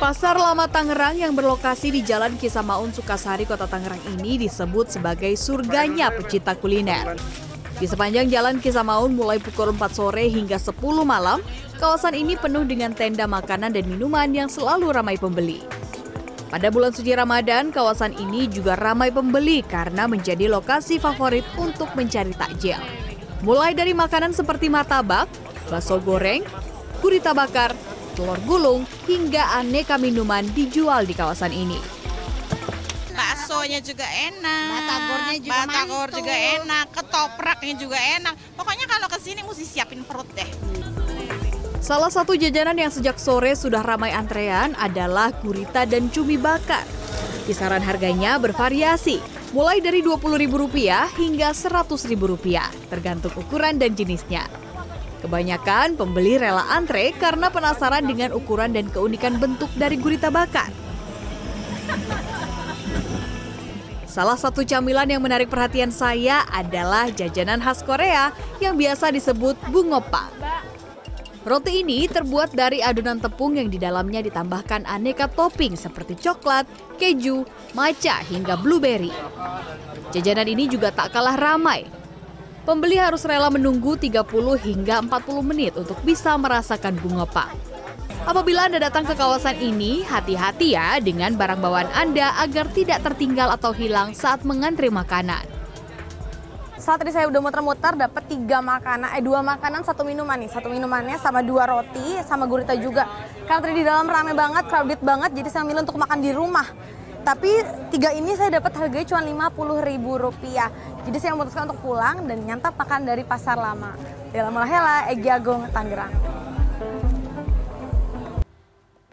Pasar Lama Tangerang yang berlokasi di Jalan Kisamaun Sukasari, Kota Tangerang ini disebut sebagai surganya pecinta kuliner. Di sepanjang Jalan Kisamaun mulai pukul 4 sore hingga 10 malam, kawasan ini penuh dengan tenda makanan dan minuman yang selalu ramai pembeli. Pada bulan suci Ramadan, kawasan ini juga ramai pembeli karena menjadi lokasi favorit untuk mencari takjil. Mulai dari makanan seperti martabak, bakso goreng, gurita bakar, telur gulung, hingga aneka minuman dijual di kawasan ini. baksonya juga enak, Batagornya juga batagor mantul. juga enak, ketopraknya juga enak. Pokoknya kalau ke sini mesti siapin perut deh. Salah satu jajanan yang sejak sore sudah ramai antrean adalah gurita dan cumi bakar. Kisaran harganya bervariasi, mulai dari Rp20.000 hingga Rp100.000, tergantung ukuran dan jenisnya. Kebanyakan pembeli rela antre karena penasaran dengan ukuran dan keunikan bentuk dari gurita bakar. Salah satu camilan yang menarik perhatian saya adalah jajanan khas Korea yang biasa disebut bungopang. Roti ini terbuat dari adonan tepung yang di dalamnya ditambahkan aneka topping seperti coklat, keju, matcha hingga blueberry. Jajanan ini juga tak kalah ramai. Pembeli harus rela menunggu 30 hingga 40 menit untuk bisa merasakan bungopang. Apabila Anda datang ke kawasan ini, hati-hati ya dengan barang bawaan Anda agar tidak tertinggal atau hilang saat mengantri makanan. Saat tadi saya udah muter-muter dapat tiga makanan, eh dua makanan satu minuman nih, satu minumannya sama dua roti sama gurita juga. Karena tadi di dalam rame banget, crowded banget, jadi saya milih untuk makan di rumah. Tapi tiga ini saya dapat harganya cuma lima puluh ribu rupiah. Jadi saya memutuskan untuk pulang dan nyantap makan dari pasar lama. Dalam Hela, Egy Agung, Tangerang.